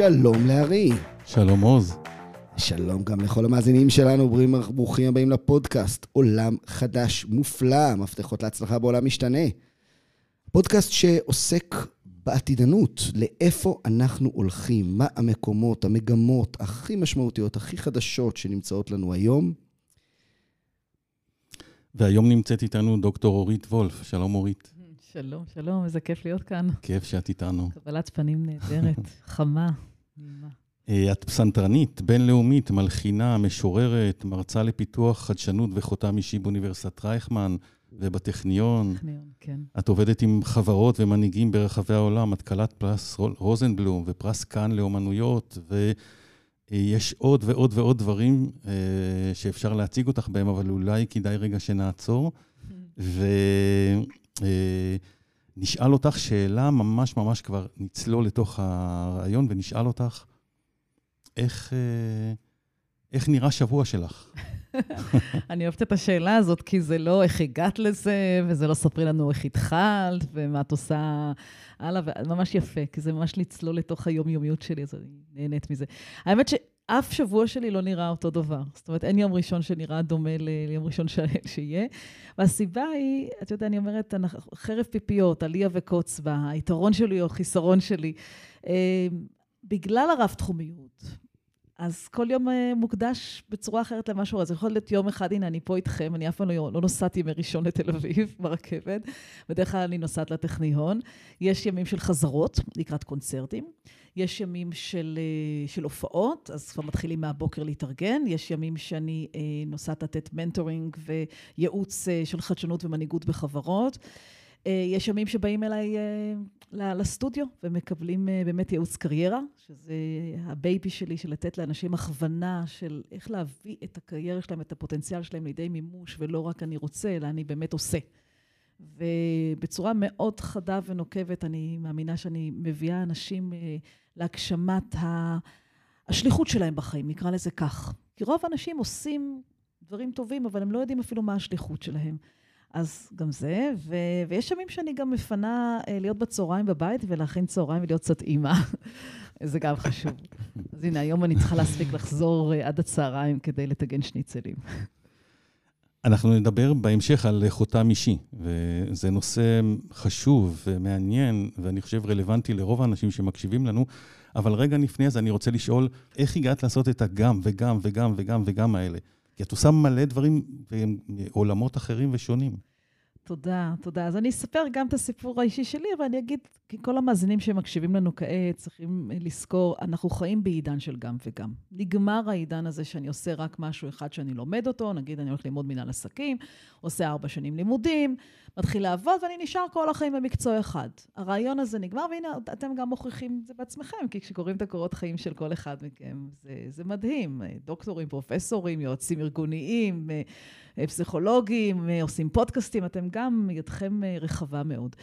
שלום לארי. שלום עוז. שלום גם לכל המאזינים שלנו, ברוכים הבאים לפודקאסט עולם חדש מופלא, מפתחות להצלחה בעולם משתנה. פודקאסט שעוסק בעתידנות, לאיפה אנחנו הולכים, מה המקומות, המגמות הכי משמעותיות, הכי חדשות שנמצאות לנו היום. והיום נמצאת איתנו דוקטור אורית וולף. שלום אורית. שלום, שלום, איזה כיף להיות כאן. כיף שאת איתנו. קבלת פנים נהדרת, חמה, את פסנתרנית, בינלאומית, מלחינה, משוררת, מרצה לפיתוח חדשנות וחותם אישי באוניברסיטת רייכמן ובטכניון. טכניון, כן. את עובדת עם חברות ומנהיגים ברחבי העולם, את כלת פרס רוזנבלום ופרס כאן לאומנויות, ויש עוד ועוד ועוד דברים אה, שאפשר להציג אותך בהם, אבל אולי כדאי רגע שנעצור. ו... נשאל אותך שאלה, ממש ממש כבר נצלול לתוך הרעיון, ונשאל אותך, איך, אה, איך נראה שבוע שלך? אני אוהבת את השאלה הזאת, כי זה לא איך הגעת לזה, וזה לא ספרי לנו איך התחלת, ומה את עושה הלאה, וממש יפה, כי זה ממש לצלול לתוך היומיומיות שלי, אז אני נהנית מזה. האמת ש... אף שבוע שלי לא נראה אותו דבר. זאת אומרת, אין יום ראשון שנראה דומה ליום ראשון ש... שיהיה. והסיבה היא, את יודעת, אני אומרת, חרב פיפיות, עליה וקוץ בה, היתרון שלי או החיסרון שלי. אה, בגלל הרב-תחומיות, אז כל יום אה, מוקדש בצורה אחרת למשהו. אז יכול להיות יום אחד, הנה, אני פה איתכם, אני אף פעם לא, לא נוסעתי מראשון לתל אביב ברכבת, בדרך כלל אני נוסעת לטכניון. יש ימים של חזרות לקראת קונצרטים. יש ימים של, אה, של הופעות, אז כבר מתחילים מהבוקר להתארגן. יש ימים שאני אה, נוסעת לתת mentoring וייעוץ של חדשנות ומנהיגות בחברות. יש ימים שבאים אליי לסטודיו ומקבלים באמת ייעוץ קריירה, שזה ה baby שלי, של לתת לאנשים הכוונה של איך להביא את הקריירה שלהם, את הפוטנציאל שלהם לידי מימוש, ולא רק אני רוצה, אלא אני באמת עושה. ובצורה מאוד חדה ונוקבת, אני מאמינה שאני מביאה אנשים אה, להגשמת השליחות שלהם בחיים, נקרא לזה כך. כי רוב האנשים עושים דברים טובים, אבל הם לא יודעים אפילו מה השליחות שלהם. אז גם זה, ו- ויש ימים שאני גם מפנה אה, להיות בצהריים בבית ולהכין צהריים ולהיות קצת אימא. זה גם חשוב. אז הנה, היום אני צריכה להספיק לחזור אה, עד הצהריים כדי לטגן שניצלים. אנחנו נדבר בהמשך על חותם אישי, וזה נושא חשוב ומעניין, ואני חושב רלוונטי לרוב האנשים שמקשיבים לנו, אבל רגע לפני זה אני רוצה לשאול, איך הגעת לעשות את הגם וגם וגם וגם וגם האלה? כי את עושה מלא דברים בעולמות אחרים ושונים. תודה, תודה. אז אני אספר גם את הסיפור האישי שלי, אבל אני אגיד, כי כל המאזינים שמקשיבים לנו כעת צריכים לזכור, אנחנו חיים בעידן של גם וגם. נגמר העידן הזה שאני עושה רק משהו אחד שאני לומד אותו, נגיד אני הולך ללמוד מנהל עסקים, עושה ארבע שנים לימודים, מתחיל לעבוד ואני נשאר כל החיים במקצוע אחד. הרעיון הזה נגמר, והנה, אתם גם מוכיחים את זה בעצמכם, כי כשקוראים את הקורות חיים של כל אחד מכם, זה, זה מדהים. דוקטורים, פרופסורים, יועצים ארגוניים, פסיכולוגים, עושים פודקאסטים, אתם גם, ידכם רחבה מאוד.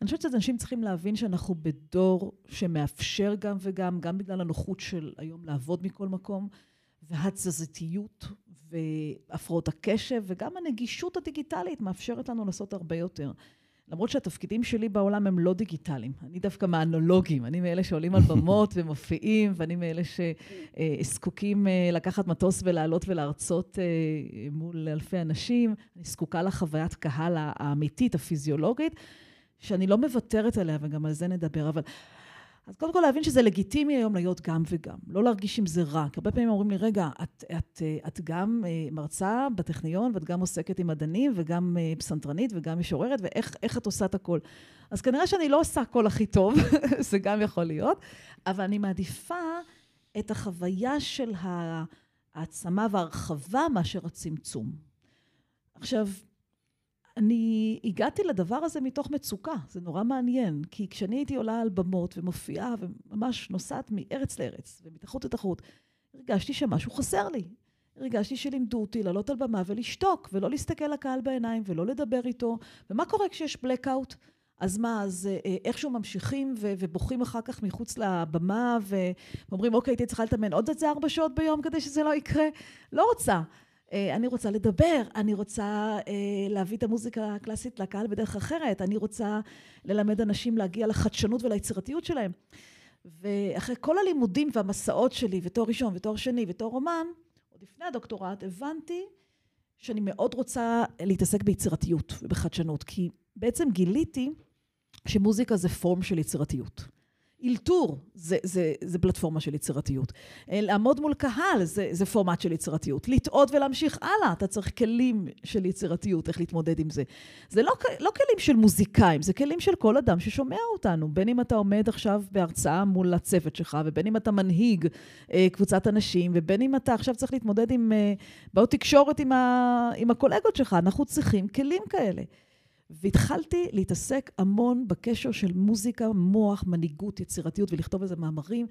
אני חושבת שאנשים צריכים להבין שאנחנו בדור שמאפשר גם וגם, גם בגלל הנוחות של היום לעבוד מכל מקום, והתזזיתיות והפרעות הקשב, וגם הנגישות הדיגיטלית מאפשרת לנו לעשות הרבה יותר. למרות שהתפקידים שלי בעולם הם לא דיגיטליים. אני דווקא מהאנלוגים. אני מאלה שעולים על במות ומופיעים, ואני מאלה שזקוקים אה, לקחת מטוס ולעלות ולהרצות אה, מול אלפי אנשים. אני זקוקה לחוויית קהל האמיתית, הפיזיולוגית, שאני לא מוותרת עליה, וגם על זה נדבר. אבל אז קודם כל להבין שזה לגיטימי היום להיות גם וגם, לא להרגיש עם זה רע. כי הרבה פעמים אומרים לי, רגע, את, את, את גם אה, מרצה בטכניון, ואת גם עוסקת עם מדענים, וגם אה, פסנתרנית, וגם משוררת, ואיך את עושה את הכל? אז כנראה שאני לא עושה הכל הכי טוב, זה גם יכול להיות, אבל אני מעדיפה את החוויה של העצמה והרחבה מאשר הצמצום. עכשיו, אני הגעתי לדבר הזה מתוך מצוקה, זה נורא מעניין, כי כשאני הייתי עולה על במות ומופיעה וממש נוסעת מארץ לארץ ומתחרות לתחרות, הרגשתי שמשהו חסר לי. הרגשתי שלימדו אותי לעלות על במה ולשתוק, ולא להסתכל לקהל בעיניים ולא לדבר איתו. ומה קורה כשיש blackout? אז מה, אז אה, איכשהו ממשיכים ו- ובוכים אחר כך מחוץ לבמה ואומרים, אוקיי, הייתי צריכה לתאמן עוד איזה ארבע שעות ביום כדי שזה לא יקרה? לא רוצה. אה, אני רוצה לדבר, אני רוצה אה, להביא את המוזיקה הקלאסית לקהל בדרך אחרת, אני רוצה ללמד אנשים להגיע לחדשנות וליצירתיות שלהם. ואחרי כל הלימודים והמסעות שלי, ותואר ראשון ותואר שני ותואר רומן, עוד לפני הדוקטורט, הבנתי שאני מאוד רוצה להתעסק ביצירתיות ובחדשנות, כי בעצם גיליתי שמוזיקה זה פורם של יצירתיות. אלתור זה, זה, זה פלטפורמה של יצירתיות. לעמוד מול קהל זה, זה פורמט של יצירתיות. לטעות ולהמשיך הלאה, אתה צריך כלים של יצירתיות, איך להתמודד עם זה. זה לא, לא כלים של מוזיקאים, זה כלים של כל אדם ששומע אותנו. בין אם אתה עומד עכשיו בהרצאה מול הצוות שלך, ובין אם אתה מנהיג אה, קבוצת אנשים, ובין אם אתה עכשיו צריך להתמודד עם אה, בעיות תקשורת עם, ה, עם הקולגות שלך, אנחנו צריכים כלים כאלה. והתחלתי להתעסק המון בקשר של מוזיקה, מוח, מנהיגות, יצירתיות, ולכתוב איזה מאמרים.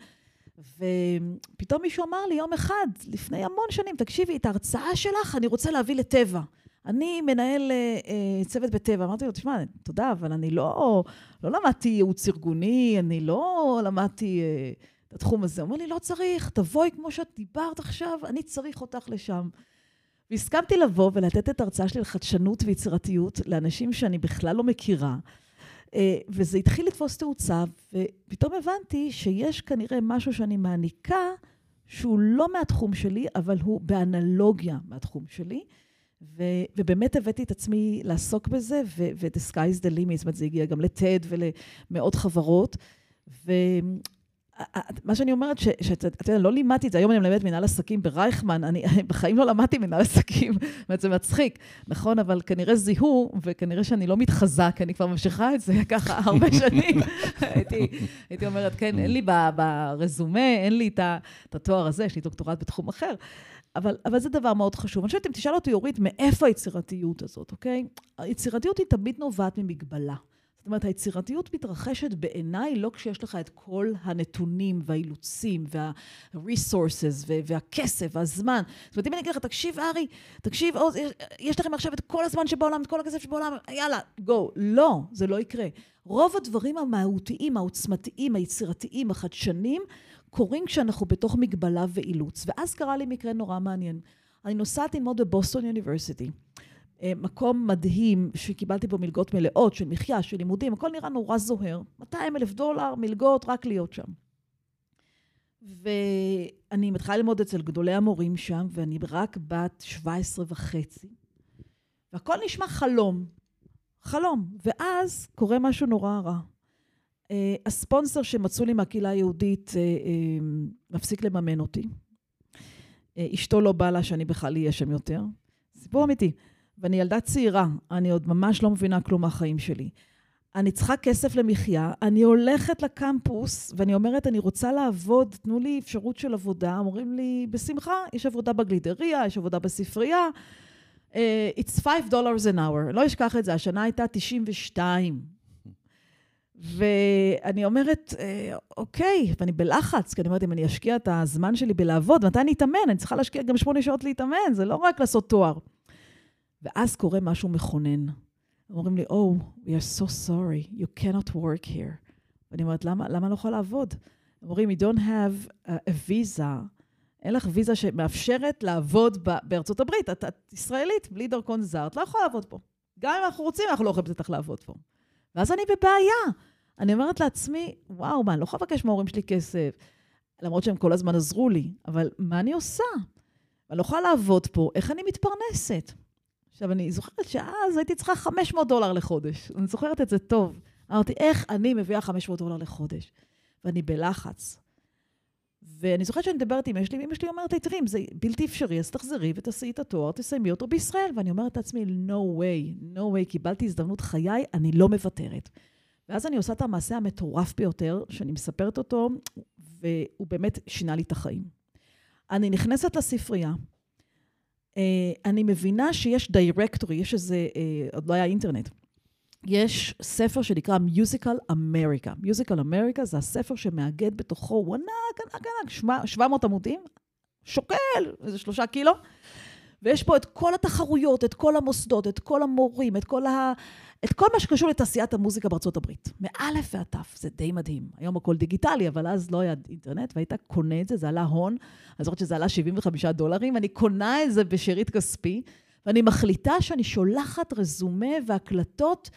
ופתאום מישהו אמר לי יום אחד, לפני המון שנים, תקשיבי, את ההרצאה שלך אני רוצה להביא לטבע. אני מנהל אה, צוות בטבע. אמרתי לו, תשמע, תודה, אבל אני לא, לא למדתי ייעוץ ארגוני, אני לא למדתי אה, את התחום הזה. הוא אומר לי, לא צריך, תבואי כמו שאת דיברת עכשיו, אני צריך אותך לשם. והסכמתי לבוא ולתת את ההרצאה שלי על חדשנות ויצירתיות לאנשים שאני בכלל לא מכירה. אה, וזה התחיל לתפוס תאוצה, ופתאום הבנתי שיש כנראה משהו שאני מעניקה שהוא לא מהתחום שלי, אבל הוא באנלוגיה מהתחום שלי. ו, ובאמת הבאתי את עצמי לעסוק בזה, ו-the sky is the limit, זאת אומרת, זה הגיע גם לטד ולמאות חברות. ו- מה שאני אומרת, שאתה יודע, לא לימדתי את זה, היום אני מלמדת מנהל עסקים ברייכמן, אני בחיים לא למדתי מנהל עסקים, אומרת, זה מצחיק, נכון? אבל כנראה זיהו, וכנראה שאני לא מתחזה, כי אני כבר ממשיכה את זה ככה הרבה שנים. הייתי, הייתי אומרת, כן, אין לי ברזומה, אין לי את התואר הזה, יש לי דוקטורט בתחום אחר. אבל, אבל זה דבר מאוד חשוב. אני חושבת, אם תשאל אותי, אורית, מאיפה היצירתיות הזאת, אוקיי? היצירתיות היא תמיד נובעת ממגבלה. זאת אומרת, היצירתיות מתרחשת בעיניי לא כשיש לך את כל הנתונים והאילוצים וה-resources והכסף והזמן. זאת אומרת, אם אני אגיד לך, תקשיב, ארי, תקשיב, עוז, יש, יש לכם עכשיו את כל הזמן שבעולם, את כל הכסף שבעולם, יאללה, גו. לא, זה לא יקרה. רוב הדברים המהותיים, העוצמתיים, היצירתיים, החדשנים, קורים כשאנחנו בתוך מגבלה ואילוץ. ואז קרה לי מקרה נורא מעניין. אני נוסעת ללמוד בבוסטון יוניברסיטי. אה, מקום מדהים שקיבלתי בו מלגות מלאות של מחיה, של לימודים, הכל נראה נורא זוהר. 200 אלף דולר, מלגות, רק להיות שם. ואני מתחילה ללמוד אצל גדולי המורים שם, ואני רק בת 17 וחצי, והכל נשמע חלום. חלום. ואז קורה משהו נורא רע. Uh, הספונסר שמצאו לי מהקהילה היהודית uh, מפסיק לממן אותי. אשתו לא בא לה שאני בכלל אהיה שם יותר. סיפור אמיתי. ואני ילדה צעירה, אני עוד ממש לא מבינה כלום מהחיים שלי. אני צריכה כסף למחיה, אני הולכת לקמפוס ואני אומרת, אני רוצה לעבוד, תנו לי אפשרות של עבודה. אומרים לי, בשמחה, יש עבודה בגלידריה, יש עבודה בספרייה. Uh, it's five dollars an hour. לא אשכח את זה, השנה הייתה 92. ואני אומרת, אה, אוקיי, ואני בלחץ, כי אני אומרת, אם אני אשקיע את הזמן שלי בלעבוד, מתי אני אתאמן? אני צריכה להשקיע גם שמונה שעות להתאמן, זה לא רק לעשות תואר. ואז קורה משהו מכונן. אומרים לי, Oh, we are so sorry, you cannot work here. ואני אומרת, למה, למה לא יכולה לעבוד? אומרים, you don't have a, a visa, אין לך ויזה שמאפשרת לעבוד ב- בארצות הברית. את, את ישראלית, בלי דרכון זר, את לא יכולה לעבוד פה. גם אם אנחנו רוצים, אנחנו לא יכולים לתת לעבוד פה. ואז אני בבעיה. אני אומרת לעצמי, וואו, מה, אני לא יכולה לבקש מההורים שלי כסף, למרות שהם כל הזמן עזרו לי, אבל מה אני עושה? אני לא יכולה לעבוד פה, איך אני מתפרנסת? עכשיו, אני זוכרת שאז הייתי צריכה 500 דולר לחודש. אני זוכרת את זה טוב. אמרתי, איך אני מביאה 500 דולר לחודש? ואני בלחץ. ואני זוכרת שאני מדברת עם אמא שלי, ואמא שלי אומרת לי, תראי, אם זה בלתי אפשרי, אז תחזרי ותעשי את התואר, תסיימי אותו בישראל. ואני אומרת לעצמי, no way, no way, קיבלתי הזדמנות חיי, אני לא מוותרת. ואז אני עושה את המעשה המטורף ביותר, שאני מספרת אותו, והוא באמת שינה לי את החיים. אני נכנסת לספרייה, אני מבינה שיש דירקטורי, יש איזה, אה, עוד לא היה אינטרנט. יש ספר שנקרא Musical America. Musical America זה הספר שמאגד בתוכו, הוא ענק, ענק, ענק, 700 עמודים, שוקל איזה שלושה קילו. ויש פה את כל התחרויות, את כל המוסדות, את כל המורים, את כל, ה... את כל מה שקשור לתעשיית המוזיקה בארצות הברית. מאלף ועד תף, זה די מדהים. היום הכל דיגיטלי, אבל אז לא היה אינטרנט, והיית קונה את זה, זה עלה הון. אני זוכרת שזה עלה 75 דולרים, אני קונה את זה בשארית כספי, ואני מחליטה שאני שולחת רזומה והקלטות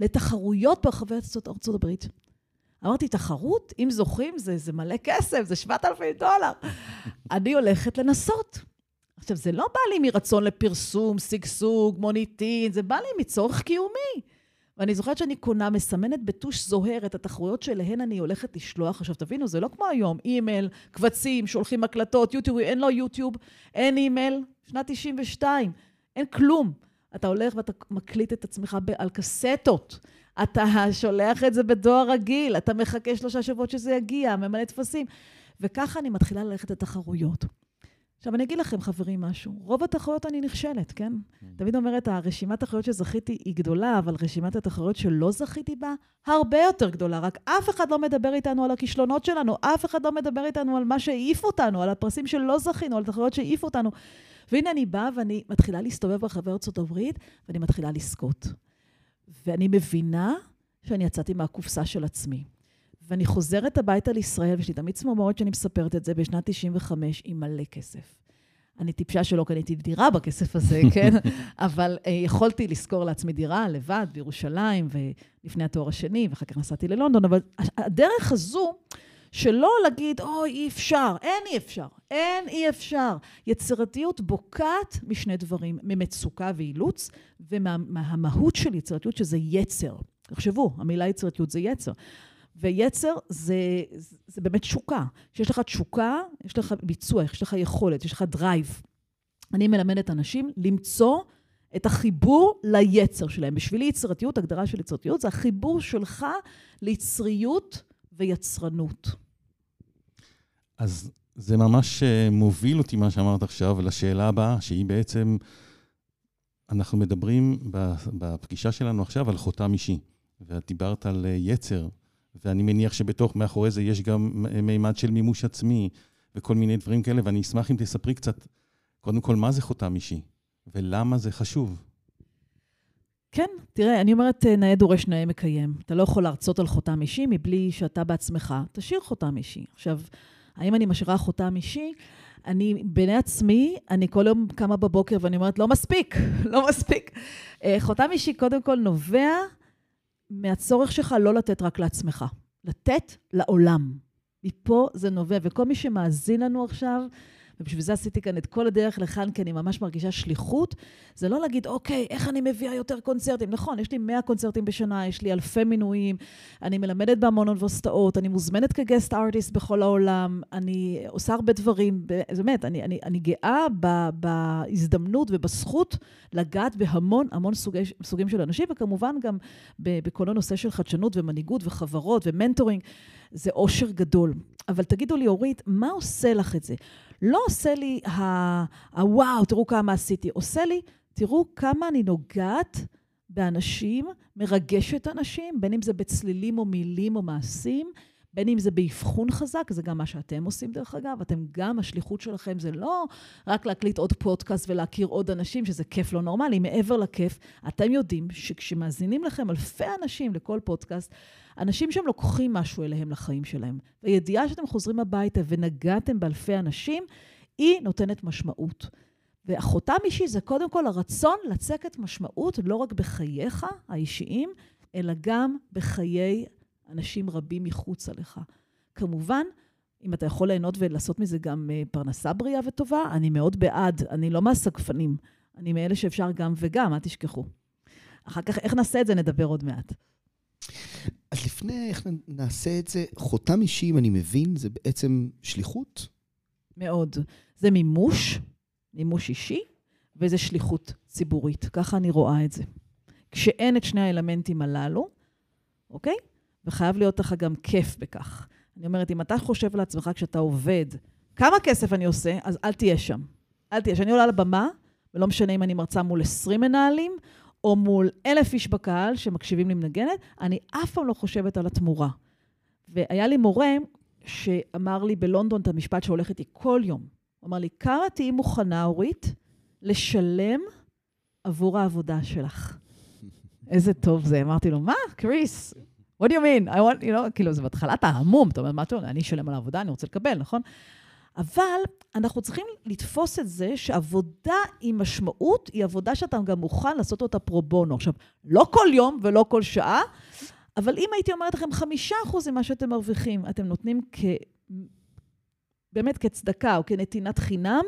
לתחרויות ברחבי ארצות הברית. אמרתי, תחרות? אם זוכים, זה, זה מלא כסף, זה 7,000 דולר. אני הולכת לנסות. עכשיו, זה לא בא לי מרצון לפרסום, שגשוג, מוניטין, זה בא לי מצורך קיומי. ואני זוכרת שאני קונה, מסמנת בטוש זוהר את התחרויות שאליהן אני הולכת לשלוח. עכשיו, תבינו, זה לא כמו היום, אימייל, קבצים, שולחים הקלטות, יוטיוב, אין לו יוטיוב, אין אימייל, שנת 92, אין כלום. אתה הולך ואתה מקליט את עצמך על קסטות. אתה שולח את זה בדואר רגיל, אתה מחכה שלושה שבועות שזה יגיע, ממלא טפסים. וככה אני מתחילה ללכת לתחרויות. עכשיו, אני אגיד לכם, חברים, משהו. רוב התחרויות אני נכשלת, כן? Mm. תמיד אומרת, הרשימת התחרויות שזכיתי היא גדולה, אבל רשימת התחרויות שלא זכיתי בה, הרבה יותר גדולה. רק אף אחד לא מדבר איתנו על הכישלונות שלנו, אף אחד לא מדבר איתנו על מה שהעיף אותנו, על הפרסים שלא זכינו, על תחרויות שהעיפו אותנו. והנה אני באה ואני מתחילה להסתובב ברחבי ארצות הברית, ואני מתחילה לזכות. ואני מבינה שאני יצאתי מהקופסה של עצמי. ואני חוזרת הביתה לישראל, ויש לי תמיד צמרמורת שאני מספרת את זה, בשנת 95, עם מלא כסף. אני טיפשה שלא קניתי דירה בכסף הזה, כן? אבל uh, יכולתי לשכור לעצמי דירה לבד בירושלים, ולפני התואר השני, ואחר כך נסעתי ללונדון, אבל הדרך הזו, שלא להגיד, אוי, אי אפשר, אין אי אפשר, אין אי אפשר. יצירתיות בוקעת משני דברים, ממצוקה ואילוץ, ומהמהות של יצירתיות, שזה יצר. תחשבו, המילה יצירתיות זה יצר. ויצר זה, זה באמת תשוקה. כשיש לך תשוקה, יש לך ביצוע, יש לך יכולת, יש לך drive. אני מלמדת אנשים למצוא את החיבור ליצר שלהם. בשבילי יצירתיות, הגדרה של יצירתיות, זה החיבור שלך ליצריות ויצרנות. אז זה ממש אה, מוביל אותי, מה שאמרת עכשיו, לשאלה הבאה, שהיא בעצם, אנחנו מדברים בפגישה שלנו עכשיו על חותם אישי, ואת דיברת על אה, יצר, ואני מניח שבתוך, מאחורי זה יש גם מימד של מימוש עצמי וכל מיני דברים כאלה, ואני אשמח אם תספרי קצת, קודם כל, מה זה חותם אישי, ולמה זה חשוב. כן, תראה, אני אומרת, נאה דורש, נאה מקיים. אתה לא יכול להרצות על חותם אישי מבלי שאתה בעצמך תשאיר חותם אישי. עכשיו, האם אני משאירה חותם אישי? אני, בעיני עצמי, אני כל יום קמה בבוקר ואני אומרת, לא מספיק, לא מספיק. אה, חותם אישי קודם כל נובע מהצורך שלך לא לתת רק לעצמך, לתת לעולם. מפה זה נובע, וכל מי שמאזין לנו עכשיו, ובשביל זה עשיתי כאן את כל הדרך לכאן, כי אני ממש מרגישה שליחות. זה לא להגיד, אוקיי, איך אני מביאה יותר קונצרטים? נכון, יש לי 100 קונצרטים בשנה, יש לי אלפי מינויים, אני מלמדת בהמון אוניברסיטאות, אני מוזמנת כ guest artist בכל העולם, אני עושה הרבה דברים, באמת, אני, אני, אני גאה ב, בהזדמנות ובזכות לגעת בהמון המון סוגי, סוגים של אנשים, וכמובן גם בכל הנושא של חדשנות ומנהיגות וחברות ו mentoring. זה אושר גדול. אבל תגידו לי, אורית, מה עושה לך את זה? לא עושה לי הוואו, תראו כמה עשיתי, עושה לי, תראו כמה אני נוגעת באנשים, מרגשת אנשים, בין אם זה בצלילים או מילים או מעשים, בין אם זה באבחון חזק, זה גם מה שאתם עושים דרך אגב, אתם גם, השליחות שלכם זה לא רק להקליט עוד פודקאסט ולהכיר עוד אנשים, שזה כיף לא נורמלי, מעבר לכיף, אתם יודעים שכשמאזינים לכם אלפי אנשים לכל פודקאסט, אנשים שם לוקחים משהו אליהם לחיים שלהם. והידיעה שאתם חוזרים הביתה ונגעתם באלפי אנשים, היא נותנת משמעות. והחותם אישי זה קודם כל הרצון לצקת משמעות לא רק בחייך האישיים, אלא גם בחיי אנשים רבים מחוצה לך. כמובן, אם אתה יכול ליהנות ולעשות מזה גם אה, פרנסה בריאה וטובה, אני מאוד בעד. אני לא מהסגפנים. אני מאלה שאפשר גם וגם, אל תשכחו. אחר כך, איך נעשה את זה, נדבר עוד מעט. אז לפני איך נעשה את זה, חותם אישי, אם אני מבין, זה בעצם שליחות? מאוד. זה מימוש, מימוש אישי, וזה שליחות ציבורית. ככה אני רואה את זה. כשאין את שני האלמנטים הללו, אוקיי? וחייב להיות לך גם כיף בכך. אני אומרת, אם אתה חושב לעצמך כשאתה עובד, כמה כסף אני עושה, אז אל תהיה שם. אל תהיה. כשאני עולה לבמה, ולא משנה אם אני מרצה מול 20 מנהלים, או מול אלף איש בקהל שמקשיבים לי מנגנת, אני אף פעם לא חושבת על התמורה. והיה לי מורה שאמר לי בלונדון את המשפט שהולך איתי כל יום. הוא אמר לי, כמה תהיי מוכנה, אורית, לשלם עבור העבודה שלך? איזה טוב זה. אמרתי לו, מה, קריס? what do you mean? I want, you know, כאילו, זה בהתחלת ההמום, אתה אומר, מה אתה אומר? אני אשלם על העבודה, אני רוצה לקבל, נכון? אבל אנחנו צריכים לתפוס את זה שעבודה עם משמעות היא עבודה שאתה גם מוכן לעשות אותה פרו בונו. עכשיו, לא כל יום ולא כל שעה, אבל אם הייתי אומרת לכם, חמישה אחוז ממה שאתם מרוויחים, אתם נותנים כ... באמת כצדקה או כנתינת חינם,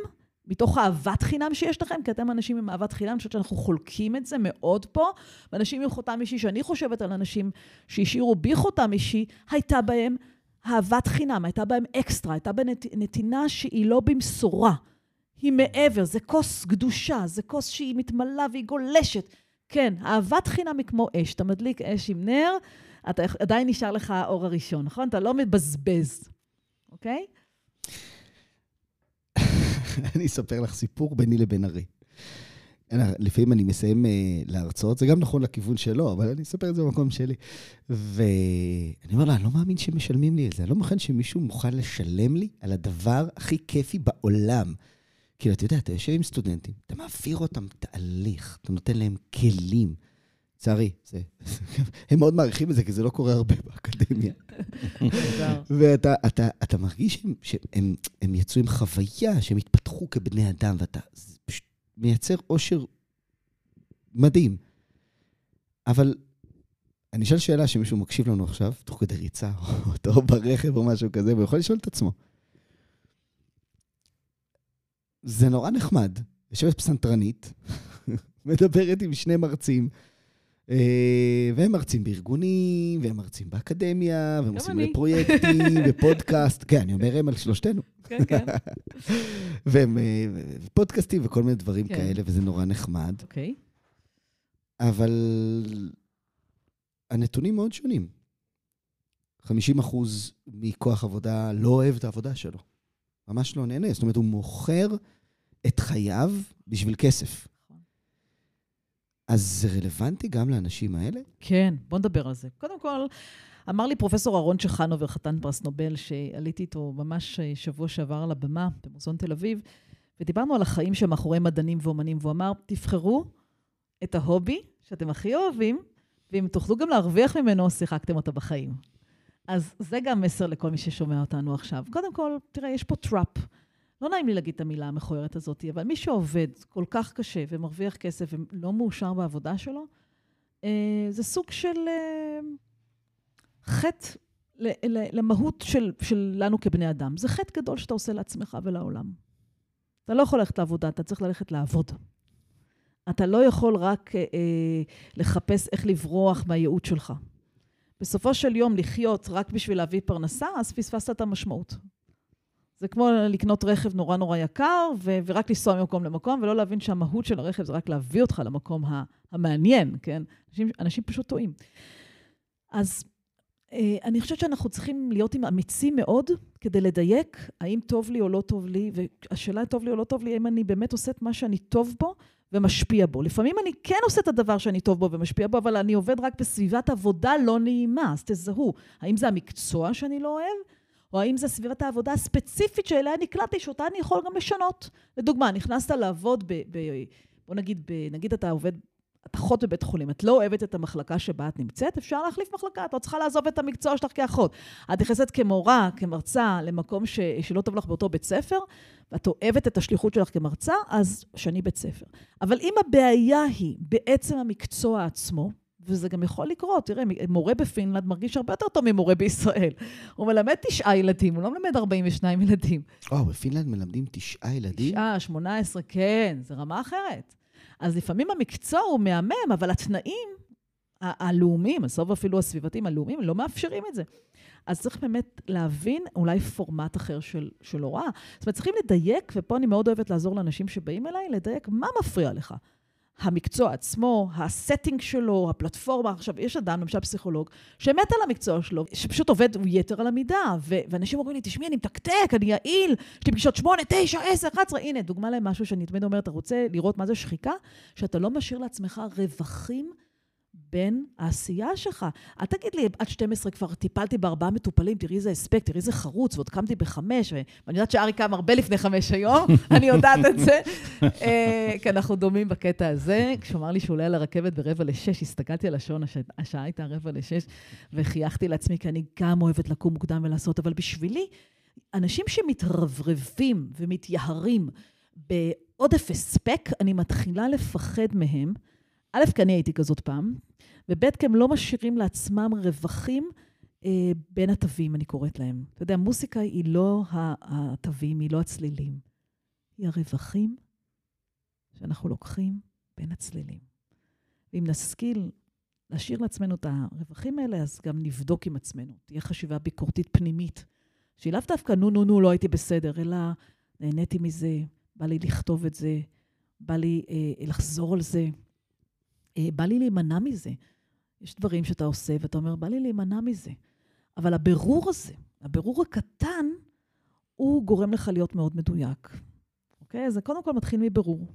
מתוך אהבת חינם שיש לכם, כי אתם אנשים עם אהבת חינם, אני חושבת שאנחנו חולקים את זה מאוד פה, ואנשים עם חותם אישי, שאני חושבת על אנשים שהשאירו בי חותם אישי, הייתה בהם אהבת חינם, הייתה בהם אקסטרה, הייתה בהם נתינה שהיא לא במשורה, היא מעבר, זה כוס קדושה, זה כוס שהיא מתמלאה והיא גולשת. כן, אהבת חינם היא כמו אש, אתה מדליק אש עם נר, אתה עדיין נשאר לך האור הראשון, נכון? אתה לא מבזבז, אוקיי? אני אספר לך סיפור ביני לבין ארי. לפעמים אני מסיים uh, להרצות, זה גם נכון לכיוון שלו, אבל אני אספר את זה במקום שלי. ואני אומר לה, אני לא מאמין שמשלמים לי את זה, אני לא מוכן שמישהו מוכן לשלם לי על הדבר הכי כיפי בעולם. כאילו, אתה יודע, אתה יושב עם סטודנטים, אתה מעביר אותם תהליך, אתה נותן להם כלים. לצערי, זה... הם מאוד מעריכים את זה, כי זה לא קורה הרבה באקדמיה. ואתה אתה, אתה מרגיש שהם, שהם הם יצאו עם חוויה, שהם התפתחו כבני אדם, ואתה פשוט מייצר אושר מדהים. אבל אני אשאל שאלה שמישהו מקשיב לנו עכשיו, תוך כדי ריצה, או ברכב או משהו כזה, והוא יכול לשאול את עצמו. זה נורא נחמד. יושבת פסנתרנית, מדברת עם שני מרצים, והם מרצים בארגונים, והם מרצים באקדמיה, והם עושים פרויקטים ופודקאסט. כן, אני אומר הם על שלושתנו. כן, כן. והם אה, פודקאסטים וכל מיני דברים כן. כאלה, וזה נורא נחמד. אוקיי. אבל הנתונים מאוד שונים. 50 אחוז מכוח עבודה לא אוהב את העבודה שלו. ממש לא נהנה. זאת אומרת, הוא מוכר את חייו בשביל כסף. אז זה רלוונטי גם לאנשים האלה? כן, בוא נדבר על זה. קודם כל, אמר לי פרופסור אהרון צ'חנובר, חתן פרס נובל, שעליתי איתו ממש שבוע שעבר על הבמה במוזיאון תל אביב, ודיברנו על החיים שמאחורי מדענים ואומנים, והוא אמר, תבחרו את ההובי שאתם הכי אוהבים, ואם תוכלו גם להרוויח ממנו, שיחקתם אותה בחיים. אז זה גם מסר לכל מי ששומע אותנו עכשיו. קודם כל, תראה, יש פה trap. לא נעים לי להגיד את המילה המכוערת הזאת, אבל מי שעובד כל כך קשה ומרוויח כסף ולא מאושר בעבודה שלו, אה, זה סוג של אה, חטא למהות של, שלנו כבני אדם. זה חטא גדול שאתה עושה לעצמך ולעולם. אתה לא יכול ללכת לעבודה, אתה צריך ללכת לעבוד. אתה לא יכול רק אה, אה לחפש איך לברוח מהייעוד שלך. בסופו של יום לחיות רק בשביל להביא פרנסה, אז פספסת את המשמעות. זה כמו לקנות רכב נורא נורא יקר, ו- ורק לנסוע ממקום למקום, ולא להבין שהמהות של הרכב זה רק להביא אותך למקום המעניין, כן? אנשים, אנשים פשוט טועים. אז אה, אני חושבת שאנחנו צריכים להיות עם אמיצים מאוד כדי לדייק האם טוב לי או לא טוב לי, והשאלה טוב לי או לא טוב לי, האם אני באמת עושה את מה שאני טוב בו ומשפיע בו. לפעמים אני כן עושה את הדבר שאני טוב בו ומשפיע בו, אבל אני עובד רק בסביבת עבודה לא נעימה, אז תזהו. האם זה המקצוע שאני לא אוהב? או האם זה סביבת העבודה הספציפית שאליה נקלטתי, שאותה אני יכול גם לשנות. לדוגמה, נכנסת לעבוד ב... ב בוא נגיד, ב, נגיד אתה עובד, את אחות בבית חולים, את לא אוהבת את המחלקה שבה את נמצאת, אפשר להחליף מחלקה, את לא צריכה לעזוב את המקצוע שלך כאחות. את נכנסת כמורה, כמרצה, למקום ש, שלא טוב לך באותו בית ספר, ואת אוהבת את השליחות שלך כמרצה, אז שני בית ספר. אבל אם הבעיה היא בעצם המקצוע עצמו, וזה גם יכול לקרות. תראה, מורה בפינלנד מרגיש הרבה יותר טוב ממורה בישראל. הוא מלמד תשעה ילדים, הוא לא מלמד 42 ילדים. וואו, בפינלנד מלמדים תשעה ילדים? תשעה, שמונה עשרה, כן, זה רמה אחרת. אז לפעמים המקצוע הוא מהמם, אבל התנאים הלאומיים, בסוף אפילו הסביבתיים הלאומיים, לא מאפשרים את זה. אז צריך באמת להבין אולי פורמט אחר של, של הוראה. זאת אומרת, צריכים לדייק, ופה אני מאוד אוהבת לעזור לאנשים שבאים אליי, לדייק מה מפריע לך. המקצוע עצמו, הסטינג שלו, הפלטפורמה. עכשיו, יש אדם, למשל פסיכולוג, שמת על המקצוע שלו, שפשוט עובד יתר על המידה, ו- ואנשים אומרים לי, תשמעי, אני מתקתק, אני יעיל, יש לי פגישות 8, 9, 10, 11, הנה, דוגמה למשהו שאני תמיד אומרת, אתה רוצה לראות מה זה שחיקה? שאתה לא משאיר לעצמך רווחים בין העשייה שלך. אל תגיד לי, עד 12 כבר טיפלתי בארבעה מטופלים, תראי איזה הספק, תראי איזה חרוץ, ועוד קמתי בחמש, ואני יודעת שארי קם הרבה לפני חמש היום, אני יודעת את זה, אה, כי אנחנו דומים בקטע הזה. כשהוא אמר לי שהוא עולה על הרכבת ברבע לשש, הסתכלתי על השעון, השעה הייתה רבע לשש, וחייכתי לעצמי, כי אני גם אוהבת לקום מוקדם ולעשות, אבל בשבילי, אנשים שמתרברבים ומתייהרים בעודף הספק, אני מתחילה לפחד מהם. א', כי אני הייתי כזאת פעם, וב', כי הם לא משאירים לעצמם רווחים אה, בין התווים, אני קוראת להם. אתה יודע, מוסיקה היא לא התווים, היא לא הצלילים. היא הרווחים שאנחנו לוקחים בין הצלילים. ואם נשכיל להשאיר לעצמנו את הרווחים האלה, אז גם נבדוק עם עצמנו. תהיה חשיבה ביקורתית פנימית, שהיא לאו דווקא נו, נו, נו, לא הייתי בסדר, אלא נהניתי מזה, בא לי לכתוב את זה, בא לי אה, לחזור על זה, בא לי להימנע מזה. יש דברים שאתה עושה ואתה אומר, בא לי להימנע מזה. אבל הבירור הזה, הבירור הקטן, הוא גורם לך להיות מאוד מדויק. אוקיי? זה קודם כל מתחיל מבירור.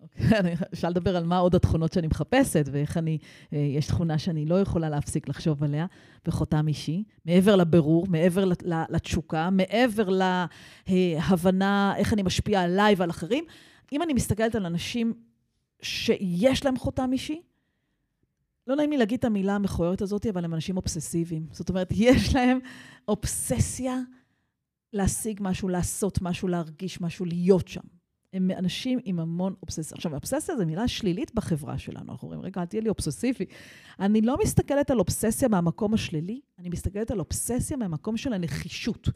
אוקיי, אפשר לדבר על מה עוד התכונות שאני מחפשת, ואיך אני, אה, יש תכונה שאני לא יכולה להפסיק לחשוב עליה, וחותם אישי, מעבר לבירור, מעבר לתשוקה, מעבר להבנה איך אני משפיעה עליי ועל אחרים. אם אני מסתכלת על אנשים שיש להם חותם אישי, לא נעים לי להגיד את המילה המכוערת הזאת, אבל הם אנשים אובססיביים. זאת אומרת, יש להם אובססיה להשיג משהו, לעשות משהו, להרגיש משהו, להיות שם. הם אנשים עם המון אובססיה. עכשיו, אובססיה זו מילה שלילית בחברה שלנו. אנחנו אומרים, רגע, אל תהיה לי אובססיבי. אני לא מסתכלת על אובססיה מהמקום השלילי, אני מסתכלת על אובססיה מהמקום של הנחישות.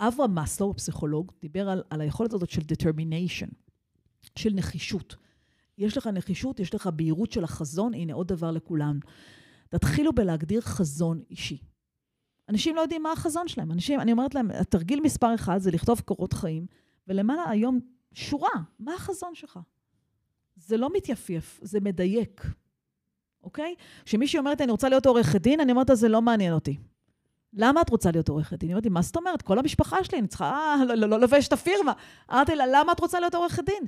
אברהם מאסלו, הפסיכולוג, דיבר על, על היכולת הזאת של determination, של נחישות. יש לך נחישות, יש לך בהירות של החזון, הנה עוד דבר לכולם. תתחילו בלהגדיר חזון אישי. אנשים לא יודעים מה החזון שלהם. אנשים, אני אומרת להם, התרגיל מספר אחד זה לכתוב קורות חיים, ולמעלה היום שורה, מה החזון שלך? זה לא מתייפייף, זה מדייק, אוקיי? כשמישהי אומרת, אני רוצה להיות עורכת דין, אני אומרת, זה לא מעניין אותי. למה את רוצה להיות עורכת דין? היא אומרת לי, מה זאת אומרת? כל המשפחה שלי, אני צריכה אה, לא, לא, לא לבש את הפירמה. אמרתי לה, למה את רוצה להיות עורכת דין?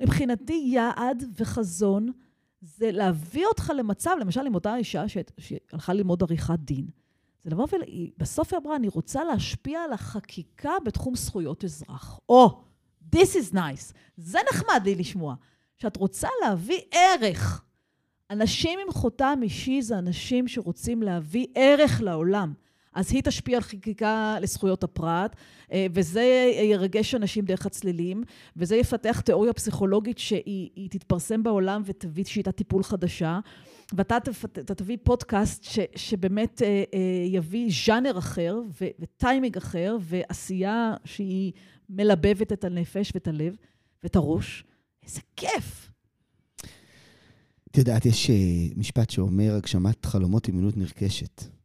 מבחינתי, יעד וחזון זה להביא אותך למצב, למשל עם אותה אישה שהלכה ללמוד עריכת דין. זה לבוא ובסוף היא אמרה, אני רוצה להשפיע על החקיקה בתחום זכויות אזרח. או, oh, This is nice. זה נחמד לי לשמוע. שאת רוצה להביא ערך. אנשים עם חותם אישי זה אנשים שרוצים להביא ערך לעולם. אז היא תשפיע על חקיקה לזכויות הפרט, אה, וזה ירגש אנשים דרך הצלילים, וזה יפתח תיאוריה פסיכולוגית שהיא תתפרסם בעולם ותביא שיטת טיפול חדשה, ואתה תביא פודקאסט ש, שבאמת אה, אה, יביא ז'אנר אחר וטיימינג אחר, ועשייה שהיא מלבבת את הנפש ואת הלב ואת הראש. איזה כיף. את יודעת, יש משפט שאומר, הגשמת חלומות היא מינות נרכשת.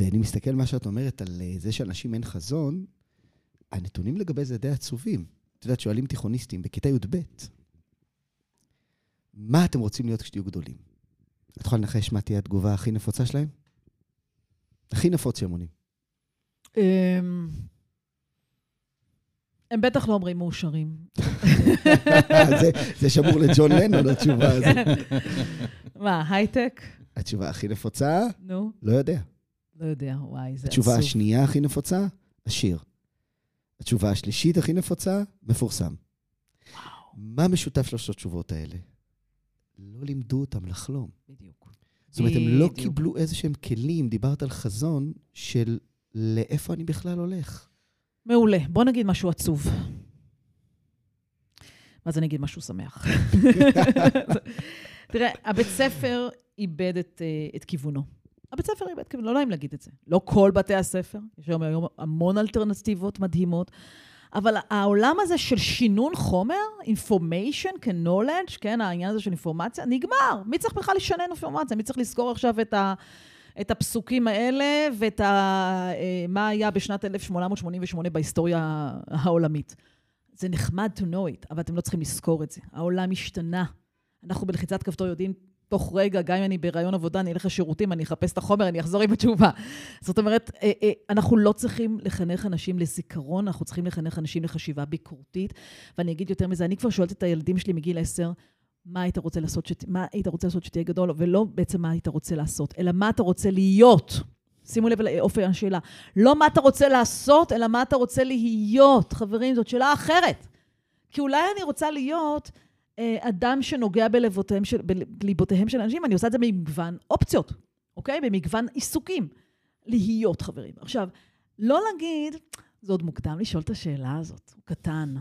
ואני מסתכל מה שאת אומרת על אה, זה שאנשים אין חזון, הנתונים לגבי זה די עצובים. את יודעת, שואלים תיכוניסטים בכיתה י"ב, מה אתם רוצים להיות כשתהיו גדולים? את יכולה לנחש מה תהיה התגובה הכי נפוצה שלהם? הכי נפוץ שהם עונים. אמ, הם בטח לא אומרים מאושרים. זה שמור לג'ון לנון, התשובה הזאת. מה, הייטק? התשובה הכי נפוצה? נו. לא יודע. לא יודע, וואי, זה עצוב. התשובה השנייה הכי נפוצה, עשיר. התשובה השלישית הכי נפוצה, מפורסם. וואו. מה משותף לשלוש התשובות האלה? לא לימדו אותם לחלום. בדיוק. זאת אומרת, הם לא קיבלו איזה שהם כלים, דיברת על חזון של לאיפה אני בכלל הולך. מעולה. בוא נגיד משהו עצוב. ואז אני אגיד משהו שמח. תראה, הבית ספר איבד את, אה, את כיוונו. הבית ספר איבד כיוונו, לא נעים להגיד את זה. לא כל בתי הספר, יש היום, היום המון אלטרנטיבות מדהימות, אבל העולם הזה של שינון חומר, information כ-knowledge, כן, העניין הזה של אינפורמציה, נגמר. מי צריך בכלל לשנן אינפורמציה? מי צריך לזכור עכשיו את ה... את הפסוקים האלה ואת ה, אה, מה היה בשנת 1888 בהיסטוריה העולמית. זה נחמד to know it, אבל אתם לא צריכים לזכור את זה. העולם השתנה. אנחנו בלחיצת כפתור יודעים תוך רגע, גם אם אני בהיריון עבודה, אני אלך לשירותים, אני אחפש את החומר, אני אחזור עם התשובה. זאת אומרת, אה, אה, אנחנו לא צריכים לחנך אנשים לזיכרון, אנחנו צריכים לחנך אנשים לחשיבה ביקורתית. ואני אגיד יותר מזה, אני כבר שואלת את הילדים שלי מגיל עשר, מה היית רוצה לעשות, שת... מה היית רוצה לעשות שתהיה גדול, ולא בעצם מה היית רוצה לעשות, אלא מה אתה רוצה להיות. שימו לב לאופי השאלה. לא מה אתה רוצה לעשות, אלא מה אתה רוצה להיות. חברים, זאת שאלה אחרת. כי אולי אני רוצה להיות אדם שנוגע בלבותיהם של, בליבותיהם של אנשים, אני עושה את זה במגוון אופציות, אוקיי? במגוון עיסוקים. להיות, חברים. עכשיו, לא להגיד, זה עוד מוקדם לשאול את השאלה הזאת, הוא קטן.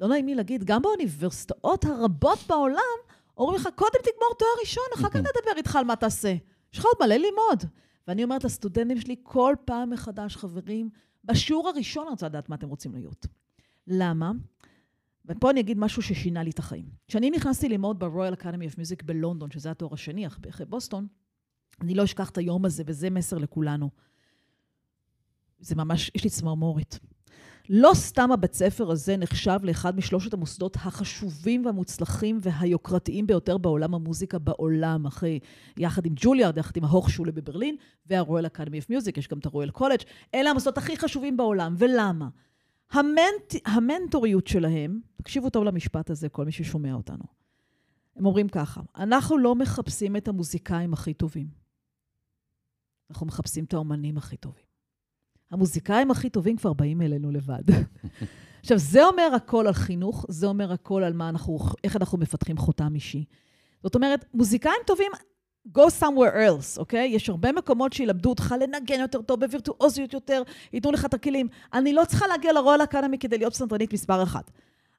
לא נעים לי להגיד, גם באוניברסיטאות הרבות בעולם אומרים לך, קודם תגמור תואר ראשון, אחר כך נדבר איתך על מה תעשה. יש לך עוד מלא ללמוד. ואני אומרת לסטודנטים שלי כל פעם מחדש, חברים, בשיעור הראשון אני רוצה לדעת מה אתם רוצים להיות. למה? ופה אני אגיד משהו ששינה לי את החיים. כשאני נכנסתי ללמוד ב-Royal Academy of Music בלונדון, שזה התואר השני אחרי בוסטון, אני לא אשכח את היום הזה, וזה מסר לכולנו. זה ממש, יש לי צמרמורת. לא סתם הבית ספר הזה נחשב לאחד משלושת המוסדות החשובים והמוצלחים והיוקרתיים ביותר בעולם המוזיקה בעולם, אחרי, יחד עם ג'וליארד, יחד עם ה Hochschule בברלין, וה Royal Academy of Music, יש גם את ה Royal College, אלה המוסדות הכי חשובים בעולם. ולמה? המנט, המנטוריות שלהם, תקשיבו טוב למשפט הזה, כל מי ששומע אותנו. הם אומרים ככה, אנחנו לא מחפשים את המוזיקאים הכי טובים, אנחנו מחפשים את האומנים הכי טובים. המוזיקאים הכי טובים כבר באים אלינו לבד. עכשיו, זה אומר הכל על חינוך, זה אומר הכל על מה אנחנו, איך אנחנו מפתחים חותם אישי. זאת אומרת, מוזיקאים טובים, go somewhere else, אוקיי? יש הרבה מקומות שילמדו אותך לנגן יותר טוב, בווירטואוזיות יותר, ייתנו לך את הכלים. אני לא צריכה להגיע לרול אקדמי כדי להיות פסנתרנית מספר אחת.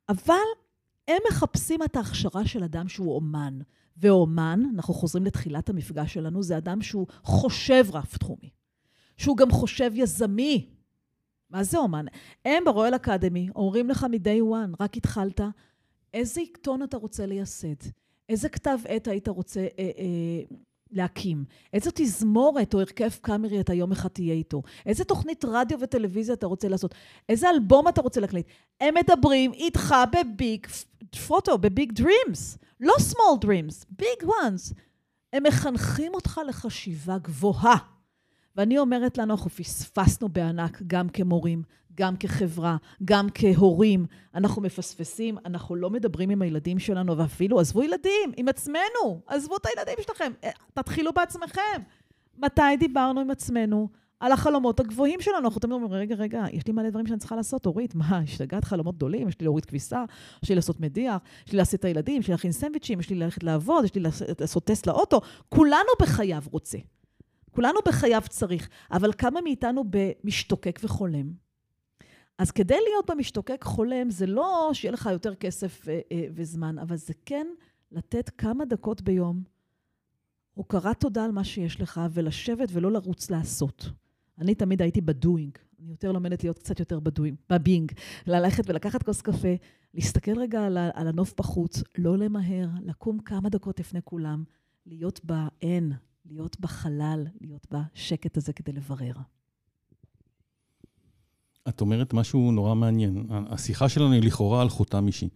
אבל הם מחפשים את ההכשרה של אדם שהוא אומן. ואומן, אנחנו חוזרים לתחילת המפגש שלנו, זה אדם שהוא חושב רב תחומי. שהוא גם חושב יזמי. מה זה אומן? הם ברויאל אקדמי אומרים לך מ-day one, רק התחלת, איזה עיתון אתה רוצה לייסד? איזה כתב עת היית רוצה אה, אה, להקים? איזו תזמורת או הרכב קאמרי אתה יום אחד תהיה איתו? איזה תוכנית רדיו וטלוויזיה אתה רוצה לעשות? איזה אלבום אתה רוצה להקליט? הם מדברים איתך בביג פוטו, בביג דרימס. לא small dreams, big ones. הם מחנכים אותך לחשיבה גבוהה. ואני אומרת לנו, אנחנו פספסנו בענק גם כמורים, גם כחברה, גם כהורים. אנחנו מפספסים, אנחנו לא מדברים עם הילדים שלנו, ואפילו עזבו ילדים, עם עצמנו, עזבו את הילדים שלכם, אה, תתחילו בעצמכם. מתי דיברנו עם עצמנו על החלומות הגבוהים שלנו? אנחנו תמיד אומרים, רגע, רגע, יש לי מלא דברים שאני צריכה לעשות, אורית, מה, השתגעת חלומות גדולים? יש לי להוריד כביסה, יש לי לעשות מדיח, יש לי להסיט את הילדים, יש לי להכין סנדוויצ'ים, יש לי ללכת לעבוד, יש לי לעשות טסט לאוטו. כולנו בחייו רוצה. כולנו בחייו צריך, אבל כמה מאיתנו במשתוקק וחולם? אז כדי להיות במשתוקק חולם, זה לא שיהיה לך יותר כסף אה, אה, וזמן, אבל זה כן לתת כמה דקות ביום הוקרת תודה על מה שיש לך, ולשבת ולא לרוץ לעשות. אני תמיד הייתי בדואינג, אני יותר לומדת להיות קצת יותר בדואינג, בבינג. ללכת ולקחת כוס קפה, להסתכל רגע על, על הנוף בחוץ, לא למהר, לקום כמה דקות לפני כולם, להיות באין, להיות בחלל, להיות בשקט הזה כדי לברר. את אומרת משהו נורא מעניין. השיחה שלנו היא לכאורה על חותם אישי.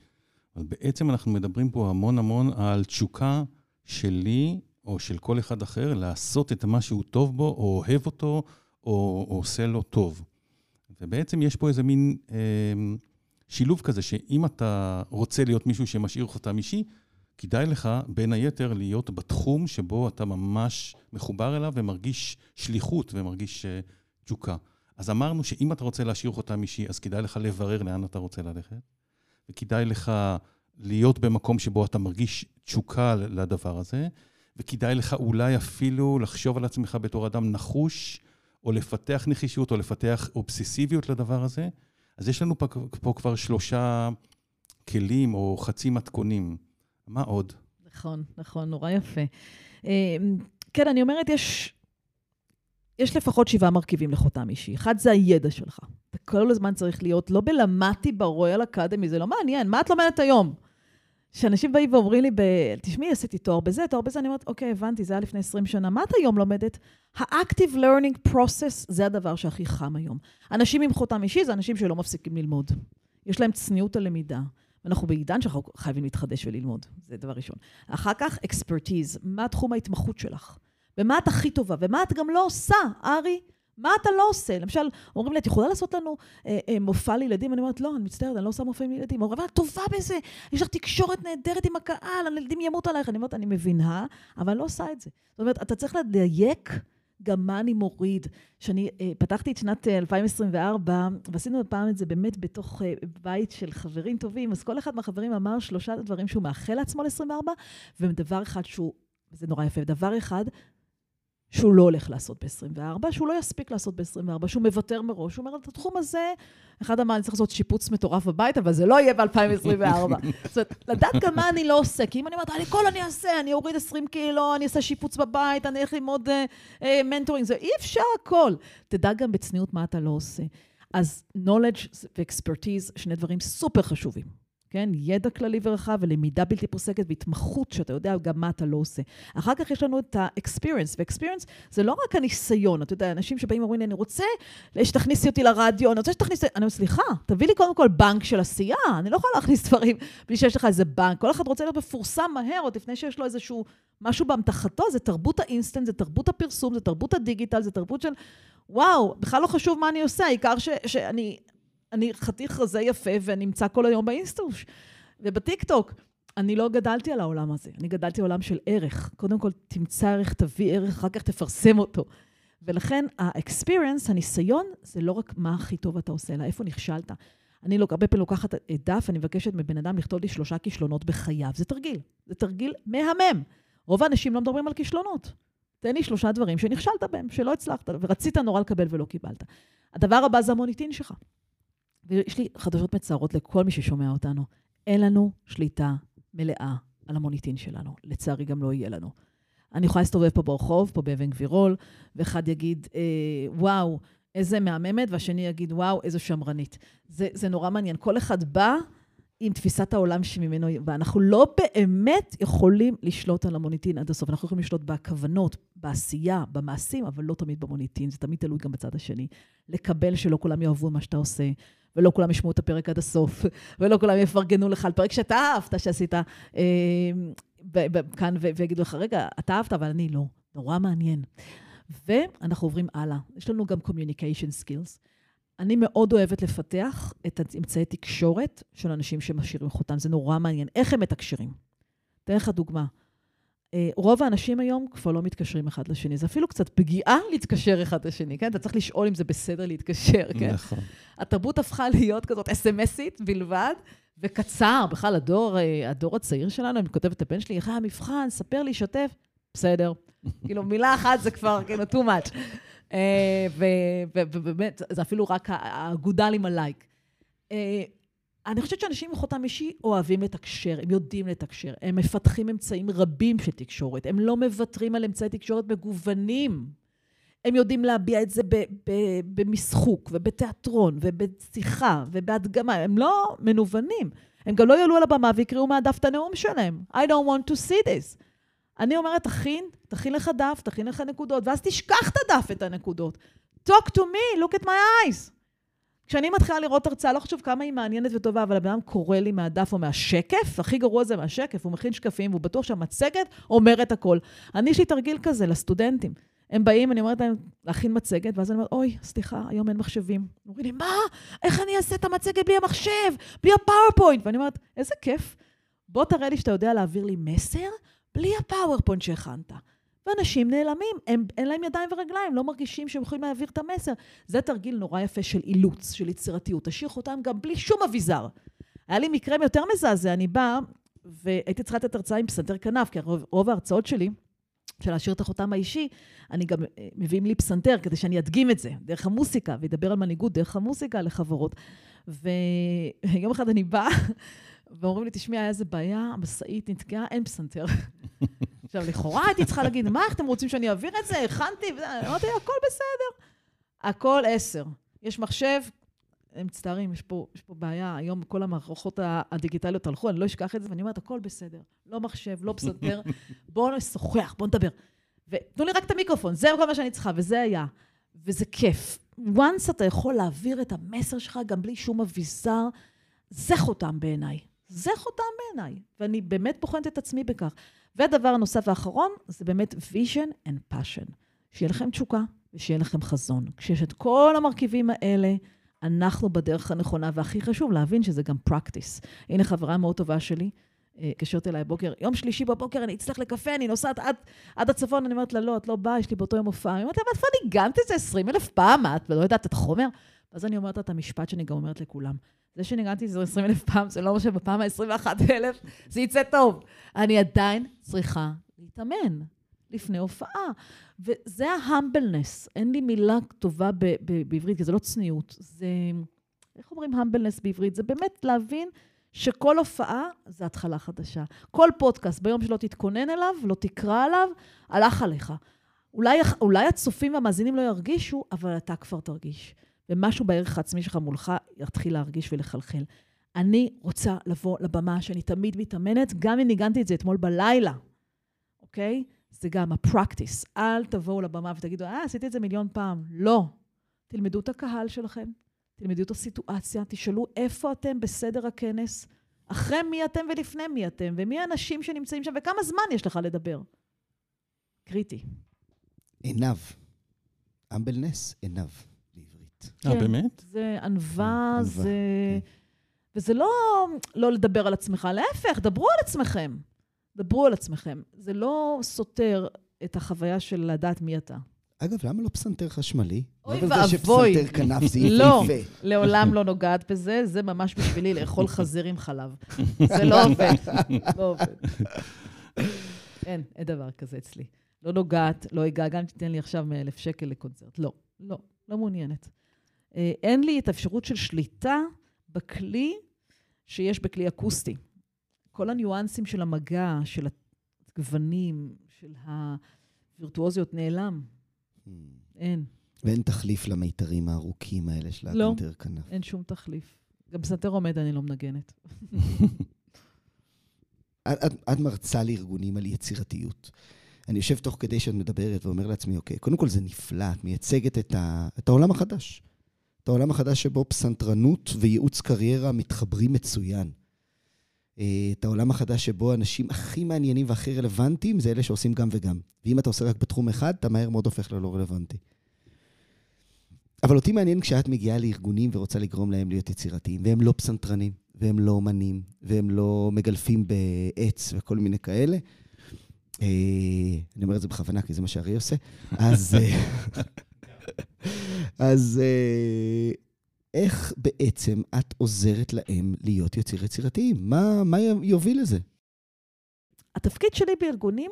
אבל בעצם אנחנו מדברים פה המון המון על תשוקה שלי, או של כל אחד אחר, לעשות את מה שהוא טוב בו, או אוהב אותו, או, או עושה לו טוב. ובעצם יש פה איזה מין אה, שילוב כזה, שאם אתה רוצה להיות מישהו שמשאיר חותם אישי, כדאי לך, בין היתר, להיות בתחום שבו אתה ממש מחובר אליו ומרגיש שליחות ומרגיש uh, תשוקה. אז אמרנו שאם אתה רוצה להשאיר חותם אישי, אז כדאי לך לברר לאן אתה רוצה ללכת, וכדאי לך להיות במקום שבו אתה מרגיש תשוקה לדבר הזה, וכדאי לך אולי אפילו לחשוב על עצמך בתור אדם נחוש, או לפתח נחישות, או לפתח אובססיביות לדבר הזה. אז יש לנו פה, פה כבר שלושה כלים או חצי מתכונים. מה עוד? נכון, נכון, נורא יפה. אה, כן, אני אומרת, יש, יש לפחות שבעה מרכיבים לחותם אישי. אחד זה הידע שלך. אתה כל הזמן צריך להיות, לא בלמדתי ברויאל אקדמי, זה לא מעניין, מה את לומדת היום? כשאנשים באים ואומרים לי, תשמעי, עשיתי תואר בזה, תואר בזה, אני אומרת, אוקיי, הבנתי, זה היה לפני 20 שנה, מה את היום לומדת? ה-active learning process זה הדבר שהכי חם היום. אנשים עם חותם אישי זה אנשים שלא מפסיקים ללמוד. יש להם צניעות הלמידה. אנחנו בעידן שאנחנו חייבים להתחדש וללמוד, זה דבר ראשון. אחר כך, אקספרטיז, מה תחום ההתמחות שלך? ומה את הכי טובה? ומה את גם לא עושה, ארי? מה אתה לא עושה? למשל, אומרים לי, את יכולה לעשות לנו אה, אה, מופע לילדים? אני אומרת, לא, אני מצטערת, אני לא עושה מופעים לילדים. אומרים, את טובה בזה, יש לך תקשורת נהדרת עם הקהל, הילדים ימותו עלייך. אני אומרת, אני מבינה, אבל אני לא עושה את זה. זאת אומרת, אתה צריך לדייק גם מה אני מוריד. כשאני אה, פתחתי את שנת 2024, אה, ועשינו פעם את זה באמת בתוך אה, בית של חברים טובים, אז כל אחד מהחברים אמר שלושה דברים שהוא מאחל לעצמו ל-24, ודבר אחד שהוא, זה נורא יפה, דבר אחד, שהוא לא הולך לעשות ב-24, שהוא לא יספיק לעשות ב-24, שהוא מוותר מראש. הוא אומר, את התחום הזה, אחד אמר, אני צריך לעשות שיפוץ מטורף בבית, אבל זה לא יהיה ב-2024. זאת אומרת, לדעת גם מה אני לא עושה. כי אם אני אומרת, אני כל אני אעשה, אני אוריד 20 קילו, אני אעשה שיפוץ בבית, אני אלך ללמוד mentoring, אה, אה, זה אי אפשר הכל. תדע גם בצניעות מה אתה לא עושה. אז knowledge ו-expertise, שני דברים סופר חשובים. כן? ידע כללי ורחב ולמידה בלתי פוסקת והתמחות, שאתה יודע גם מה אתה לא עושה. אחר כך יש לנו את ה-experience, ו-experience זה לא רק הניסיון, אתה יודע, אנשים שבאים ואומרים לי, אני רוצה שתכניסי אותי לרדיו, אני רוצה שתכניסי... אני אומרת, סליחה, תביא לי קודם כל בנק של עשייה, אני לא יכולה להכניס דברים בלי שיש לך איזה בנק. כל אחד רוצה להיות מפורסם מהר, עוד לפני שיש לו איזשהו משהו באמתחתו, זה תרבות האינסטנט, זה תרבות הפרסום, זה תרבות ה digital, זה תרבות של, וואו, בכלל לא חשוב מה אני עושה, העיקר ש, שאני אני חתיך רזה יפה ונמצא כל היום באינסטוש ובטיקטוק. אני לא גדלתי על העולם הזה, אני גדלתי עולם של ערך. קודם כל, תמצא ערך, תביא ערך, אחר כך תפרסם אותו. ולכן ה-experience, הניסיון, זה לא רק מה הכי טוב אתה עושה, אלא איפה נכשלת. אני לא, הרבה פעמים לוקחת דף, אני מבקשת מבן אדם לכתוב לי שלושה כישלונות בחייו. זה תרגיל, זה תרגיל מהמם. רוב האנשים לא מדברים על כישלונות. תן לי שלושה דברים שנכשלת בהם, שלא הצלחת, ורצית נורא לקבל ולא קיבלת. הדבר הבא זה המוניטין שלך. ויש לי חדשות מצערות לכל מי ששומע אותנו. אין לנו שליטה מלאה על המוניטין שלנו. לצערי גם לא יהיה לנו. אני יכולה להסתובב פה ברחוב, פה באבן גבירול, ואחד יגיד, אה, וואו, איזה מהממת, והשני יגיד, וואו, איזו שמרנית. זה, זה נורא מעניין. כל אחד בא עם תפיסת העולם שממנו, ואנחנו לא באמת יכולים לשלוט על המוניטין עד הסוף. אנחנו יכולים לשלוט בכוונות, בעשייה, במעשים, אבל לא תמיד במוניטין. זה תמיד תלוי גם בצד השני. לקבל שלא כולם יאהבו מה שאתה עושה, ולא כולם ישמעו את הפרק עד הסוף, ולא כולם יפרגנו לך על פרק שאתה אהבת שעשית אה, כאן, ויגידו לך, רגע, אתה אהבת, אבל אני לא. נורא מעניין. ואנחנו עוברים הלאה. יש לנו גם communication skills. אני מאוד אוהבת לפתח את אמצעי תקשורת של אנשים שמשאירים חותם. זה נורא מעניין. איך הם מתקשרים? אתן לך דוגמה. אה, רוב האנשים היום כבר לא מתקשרים אחד לשני. זה אפילו קצת פגיעה להתקשר אחד לשני, כן? אתה צריך לשאול אם זה בסדר להתקשר, כן? נכון. התרבות הפכה להיות כזאת אס.אם.אסית בלבד, וקצר. בכלל, הדור, אה, הדור הצעיר שלנו, אני כותבת את הבן שלי, איך היה המבחן? ספר לי, שתף. בסדר. כאילו, מילה אחת זה כבר, כאילו, too much. אה, ובאמת, זה אפילו רק האגודל עם הלייק. אני חושבת שאנשים עם חותם אישי אוהבים לתקשר, הם יודעים לתקשר, הם מפתחים אמצעים רבים של תקשורת, הם לא מוותרים על אמצעי תקשורת מגוונים. הם יודעים להביע את זה במשחוק ובתיאטרון ובשיחה ובהדגמה, הם לא מנוונים. הם גם לא יעלו על הבמה ויקראו מהדף את הנאום שלהם. I don't want to see this. אני אומרת, תכין, תכין לך דף, תכין לך נקודות, ואז תשכח את הדף, את הנקודות. Talk to me, look at my eyes. כשאני מתחילה לראות הרצאה, לא חשוב כמה היא מעניינת וטובה, אבל הבן אדם קורא לי מהדף או מהשקף, הכי גרוע זה מהשקף, הוא מכין שקפים, והוא בטוח שהמצגת אומרת הכל. אני, יש לי תרגיל כזה לסטודנטים. הם באים, אני אומרת להם להכין מצגת, ואז אני אומרת, אוי, סליחה, היום אין מחשבים. אומרים לי, מה? איך אני אעשה את המצגת בלי המחשב? בלי הפאורפוינט? ואני אומרת, איזה כיף. בוא תראה לי שאתה יודע להעביר לי מסר בלי הפאורפוינט שהכנת. ואנשים נעלמים, הם, אין להם ידיים ורגליים, לא מרגישים שהם יכולים להעביר את המסר. זה תרגיל נורא יפה של אילוץ, של יצירתיות. תשאיר אותם גם בלי שום אביזר. היה לי מקרה יותר מזעזע, אני באה, והייתי צריכה לתת הרצאה עם פסנתר כנף, כי רוב, רוב ההרצאות שלי, של להשאיר את החותם האישי, אני גם אה, מביאים לי פסנתר כדי שאני אדגים את זה, דרך המוסיקה, וידבר על מנהיגות דרך המוסיקה לחברות. ויום אחד אני באה, ואומרים לי, תשמעי, היה איזה בעיה, המשאית נתקעה, אין פסנתר. עכשיו, לכאורה הייתי צריכה להגיד, מה, איך אתם רוצים שאני אעביר את זה? הכנתי, אמרתי, הכל בסדר. הכל עשר. יש מחשב, הם מצטערים, יש פה, יש פה בעיה, היום כל המערכות הדיגיטליות הלכו, אני לא אשכח את זה, ואני אומרת, הכל בסדר. לא מחשב, לא פסנתר, בואו נשוחח, בואו נדבר. ותנו לי רק את המיקרופון, זה כל מה שאני צריכה, וזה היה. וזה כיף. once אתה יכול להעביר את המסר שלך גם בלי שום אביזר, זה חותם בעיניי. זה חותם בעיניי, ואני באמת בוחנת את עצמי בכך. והדבר הנוסף האחרון, זה באמת vision and passion. שיהיה לכם תשוקה ושיהיה לכם חזון. כשיש את כל המרכיבים האלה, אנחנו בדרך הנכונה, והכי חשוב להבין שזה גם practice. הנה חברה מאוד טובה שלי, אה, התקשרת אליי בוקר, יום שלישי בבוקר, אני אצטרך לקפה, אני נוסעת עד, עד הצפון, אני אומרת לה, לא, את לא באה, יש לי באותו יום הופעה. היא אומרת לה, איפה ניגנת את זה 20 אלף פעם, את לא יודעת את החומר? ואז אני אומרת לה את המשפט שאני גם אומרת לכולם. זה שניגנתי את זה 20 אלף פעם, זה לא אומר שבפעם ה-21 אלף זה יצא טוב. אני עדיין צריכה להתאמן. לפני הופעה. וזה ה-humbleness. אין לי מילה טובה ב- ב- בעברית, כי זה לא צניעות. זה, איך אומרים humbleness בעברית? זה באמת להבין שכל הופעה זה התחלה חדשה. כל פודקאסט, ביום שלא תתכונן אליו, לא תקרא עליו, הלך עליך. אולי, אולי הצופים והמאזינים לא ירגישו, אבל אתה כבר תרגיש. ומשהו בערך העצמי שלך מולך יתחיל להרגיש ולחלחל. אני רוצה לבוא לבמה שאני תמיד מתאמנת, גם אם ניגנתי את זה אתמול בלילה, אוקיי? זה גם הפרקטיס. אל תבואו לבמה ותגידו, אה, עשיתי את זה מיליון פעם. לא. תלמדו את הקהל שלכם, תלמדו את הסיטואציה, תשאלו איפה אתם בסדר הכנס, אחרי מי אתם ולפני מי אתם, ומי האנשים שנמצאים שם, וכמה זמן יש לך לדבר. קריטי. עינב. אמבלנס, עינב, אה, כן. באמת? זה ענווה, ענווה, זה... כן. וזה לא לא לדבר על עצמך, להפך, דברו על עצמכם. דברו על עצמכם. זה לא סותר את החוויה של לדעת מי אתה. אגב, למה לא פסנתר חשמלי? אוי ואבוי. שפסנתר כנף זה לא. יפהפה. לעולם לא נוגעת בזה, זה ממש בשבילי לאכול חזיר עם חלב. זה לא עובד, לא עובד. אין, אין דבר כזה אצלי. לא נוגעת, לא אגע, גם תיתן לי עכשיו 100 אלף שקל לקונצרט. לא, לא, לא מעוניינת. אה, אין לי את האפשרות של שליטה בכלי שיש בכלי אקוסטי. כל הניואנסים של המגע, של הגוונים, של הווירטואוזיות, נעלם. אין, ואין תחליף למיתרים הארוכים האלה של לא. הפסנתר כנף. אין שום תחליף. גם פסנתר עומד אני לא מנגנת. את, את, את מרצה לארגונים על יצירתיות. אני יושב תוך כדי שאת מדברת ואומר לעצמי, אוקיי, קודם כל זה נפלא, את מייצגת את, ה, את העולם החדש. את העולם החדש שבו פסנתרנות וייעוץ קריירה מתחברים מצוין. אה, את העולם החדש שבו האנשים הכי מעניינים והכי רלוונטיים זה אלה שעושים גם וגם. ואם אתה עושה רק בתחום אחד, אתה מהר מאוד הופך ללא רלוונטי. אבל אותי מעניין כשאת מגיעה לארגונים ורוצה לגרום להם להיות יצירתיים, והם לא פסנתרנים, והם לא אומנים, והם לא מגלפים בעץ וכל מיני כאלה. אה, אני אומר את זה בכוונה, כי זה מה שארי עושה. אז, אה, אז אה, איך בעצם את עוזרת להם להיות יוצר יצירתיים? מה, מה יוביל לזה? התפקיד שלי בארגונים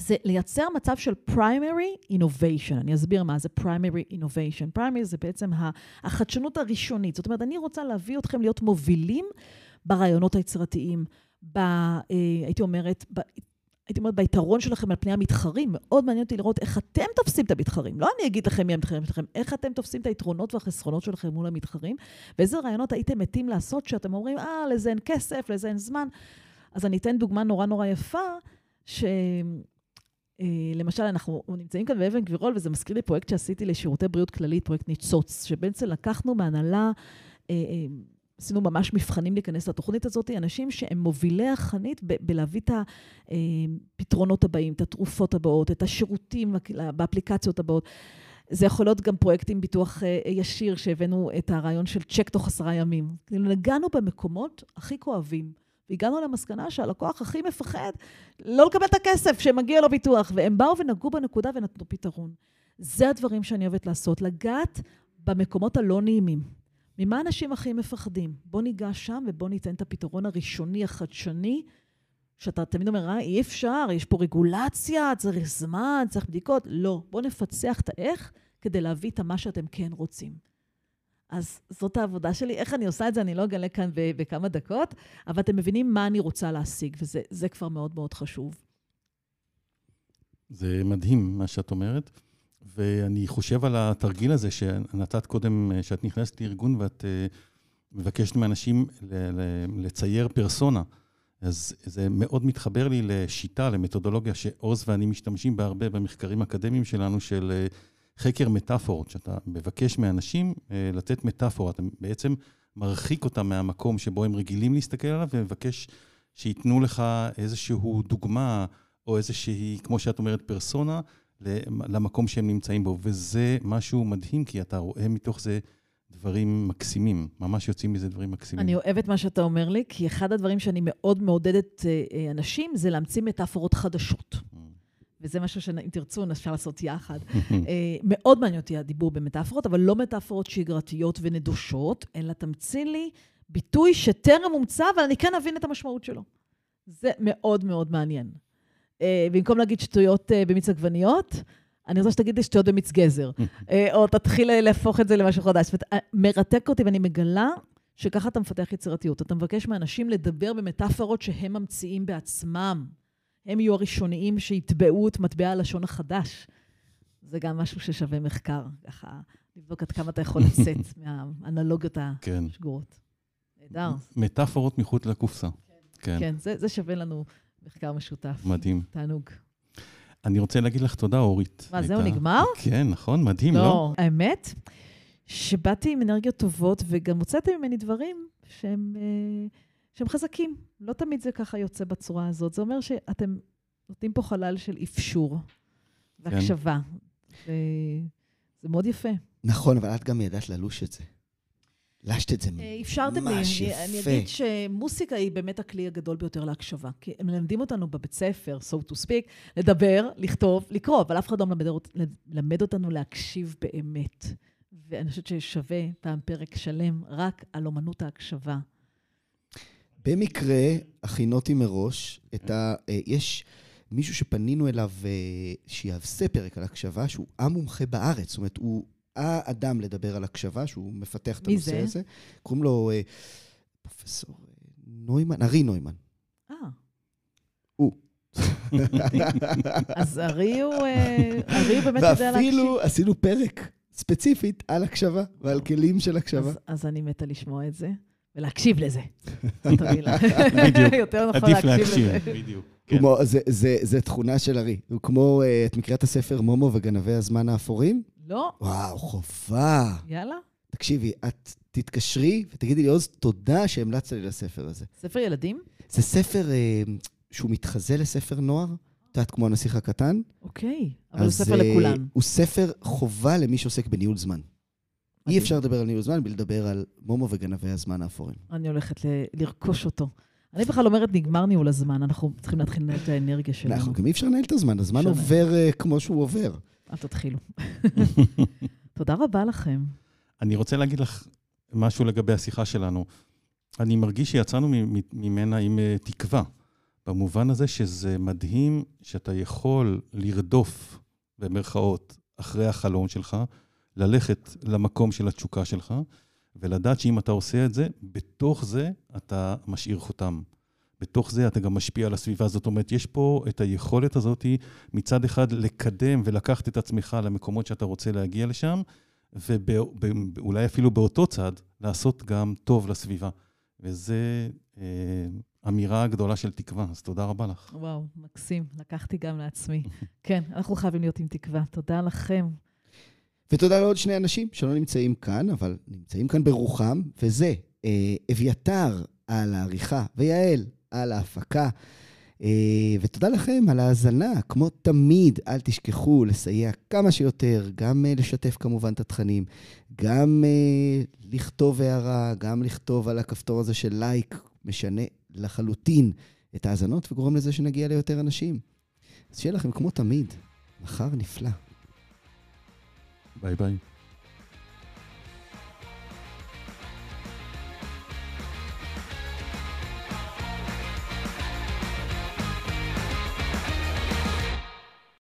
זה לייצר מצב של primary innovation. אני אסביר מה זה primary innovation. primary זה בעצם החדשנות הראשונית. זאת אומרת, אני רוצה להביא אתכם להיות מובילים ברעיונות היצירתיים, ב, אה, הייתי אומרת, הייתי אומרת, ביתרון שלכם על פני המתחרים. מאוד מעניין אותי לראות איך אתם תופסים את המתחרים. לא אני אגיד לכם מי המתחרים שלכם, איך אתם תופסים את היתרונות והחסרונות שלכם מול המתחרים, ואיזה רעיונות הייתם מתים לעשות שאתם אומרים, אה, לזה אין כסף, לזה אין זמן. אז אני אתן דוגמה נורא נורא יפה, ש... אה, אנחנו נמצאים כאן באבן גבירול, וזה מזכיר לי פרויקט שעשיתי לשירותי בריאות כללית, פרויקט ניצוץ, שבעצם לקחנו מהנהלה, אה, אה, עשינו ממש מבחנים להיכנס לתוכנית הזאת, אנשים שהם מובילי החנית ב- בלהביא את הפתרונות הבאים, את התרופות הבאות, את השירותים באפליקציות הבאות. זה יכול להיות גם פרויקט עם ביטוח אה, ישיר, שהבאנו את הרעיון של צ'ק תוך עשרה ימים. כאילו, נגענו במקומות הכי כואבים. והגענו למסקנה שהלקוח הכי מפחד לא לקבל את הכסף שמגיע לו ביטוח, והם באו ונגעו בנקודה ונתנו פתרון. זה הדברים שאני אוהבת לעשות, לגעת במקומות הלא נעימים. ממה אנשים הכי מפחדים? בוא ניגע שם ובוא ניתן את הפתרון הראשוני, החדשני, שאתה תמיד אומר, אה, אי אפשר, יש פה רגולציה, צריך זמן, צריך בדיקות. לא, בוא נפצח את האיך כדי להביא את מה שאתם כן רוצים. אז זאת העבודה שלי. איך אני עושה את זה, אני לא אגלה כאן בכמה דקות, אבל אתם מבינים מה אני רוצה להשיג, וזה כבר מאוד מאוד חשוב. זה מדהים מה שאת אומרת, ואני חושב על התרגיל הזה שנתת קודם, שאת נכנסת לארגון ואת uh, מבקשת מאנשים לצייר פרסונה. אז זה מאוד מתחבר לי לשיטה, למתודולוגיה שעוז ואני משתמשים בה הרבה במחקרים האקדמיים שלנו, של... Uh, חקר מטאפורות, שאתה מבקש מאנשים אה, לתת מטאפורה, אתה בעצם מרחיק אותם מהמקום שבו הם רגילים להסתכל עליו, ומבקש שייתנו לך איזושהי דוגמה, או איזושהי, כמו שאת אומרת, פרסונה, למקום שהם נמצאים בו. וזה משהו מדהים, כי אתה רואה מתוך זה דברים מקסימים, ממש יוצאים מזה דברים מקסימים. אני אוהבת מה שאתה אומר לי, כי אחד הדברים שאני מאוד מעודדת אה, אה, אנשים, זה להמציא מטאפורות חדשות. Mm. וזה משהו שאם תרצו, אפשר לעשות יחד. אה, מאוד מעניין אותי הדיבור במטאפורות, אבל לא מטאפורות שגרתיות ונדושות, אלא תמציא לי ביטוי שטרם הומצא, אבל אני כן אבין את המשמעות שלו. זה מאוד מאוד מעניין. אה, במקום להגיד שטויות אה, במיץ עגבניות, אני רוצה שתגיד לי שטויות במיץ גזר. אה, או תתחיל להפוך את זה למשהו חדש. מרתק אותי, ואני מגלה שככה אתה מפתח יצירתיות. אתה מבקש מאנשים לדבר במטאפורות שהם ממציאים בעצמם. הם יהיו הראשוניים שיתבעו את מטבע הלשון החדש. זה גם משהו ששווה מחקר, ככה, לבדוק עד כמה אתה יכול לצאת מהאנלוגיות כן. השגורות. נהדר. מטאפורות מחוץ לקופסה. כן, כן, זה, זה שווה לנו מחקר משותף. מדהים. תענוג. אני רוצה להגיד לך תודה, אורית. מה, זהו, נגמר? כן, נכון, מדהים, לא? לא. האמת, שבאתי עם אנרגיות טובות, וגם הוצאתם ממני דברים שהם, אה, שהם חזקים. לא תמיד זה ככה יוצא בצורה הזאת. זה אומר שאתם נותנים פה חלל של אפשור והקשבה. ו... זה מאוד יפה. נכון, אבל את גם ידעת ללוש את זה. לשת את זה אה, אפשרתם לי, ממש אני, יפה. אני אגיד שמוסיקה היא באמת הכלי הגדול ביותר להקשבה. כי הם מלמדים אותנו בבית ספר, so to speak, לדבר, לכתוב, לקרוא, אבל אף אחד לא מלמד, אות- מלמד אותנו להקשיב באמת. ואני חושבת ששווה פעם פרק שלם רק על אומנות ההקשבה. במקרה, הכינותי מראש את ה... אה, יש מישהו שפנינו אליו אה, שיעשה פרק על הקשבה, שהוא המומחה בארץ. זאת אומרת, הוא האדם לדבר על הקשבה, שהוא מפתח את הנושא זה? הזה. קוראים לו אה, פרופסור אה, נוימן, ארי נוימן. אה, הוא. אז ארי הוא, אה, ארי הוא באמת יודע להקשיב. ואפילו עשינו פרק ספציפית על הקשבה ועל כלים של הקשבה. אז, אז אני מתה לשמוע את זה, ולהקשיב לזה. זאת המילה. בדיוק. יותר נכון להקשיב להקשיב, לזה. בדיוק. כן. כמו, זה, זה, זה תכונה של ארי. הוא כמו, אה, את מכירה את הספר מומו וגנבי הזמן האפורים? לא, וואו, חובה. יאללה. תקשיבי, את תתקשרי ותגידי לי, עוז, תודה שהמלצת לי לספר הזה. ספר ילדים? זה ספר אה, שהוא מתחזה לספר נוער, את יודעת, כמו הנסיך הקטן. אוקיי, אבל הוא ספר אה, לכולם. הוא ספר חובה למי שעוסק בניהול זמן. אי. אפשר לדבר על ניהול זמן בלי לדבר על מומו וגנבי הזמן האפורים. אני הולכת ל- לרכוש אותו. אני בכלל אומרת, נגמר ניהול הזמן, אנחנו צריכים להתחיל לנהל את האנרגיה שלנו. אנחנו גם אי אפשר לנהל את הזמן, הזמן עובר אה, כמו שהוא עובר. אל תתחילו. תודה רבה לכם. אני רוצה להגיד לך משהו לגבי השיחה שלנו. אני מרגיש שיצאנו ממנה עם אה, תקווה, במובן הזה שזה מדהים שאתה יכול לרדוף, במרכאות, אחרי החלום שלך, ללכת למקום של התשוקה שלך, ולדעת שאם אתה עושה את זה, בתוך זה אתה משאיר חותם. בתוך זה אתה גם משפיע על הסביבה. זאת אומרת, יש פה את היכולת הזאת מצד אחד לקדם ולקחת את עצמך למקומות שאתה רוצה להגיע לשם, ואולי אפילו באותו צד, לעשות גם טוב לסביבה. וזו אה, אמירה גדולה של תקווה, אז תודה רבה לך. וואו, מקסים, לקחתי גם לעצמי. כן, אנחנו חייבים להיות עם תקווה. תודה לכם. ותודה לעוד שני אנשים שלא נמצאים כאן, אבל נמצאים כאן ברוחם, וזה אה, אביתר על העריכה, ויעל על ההפקה. אה, ותודה לכם על ההאזנה. כמו תמיד, אל תשכחו לסייע כמה שיותר, גם אה, לשתף כמובן את התכנים, גם אה, לכתוב הערה, גם לכתוב על הכפתור הזה של לייק, משנה לחלוטין את ההאזנות וגורם לזה שנגיע ליותר אנשים. אז שיהיה לכם כמו תמיד, מחר נפלא. ביי ביי.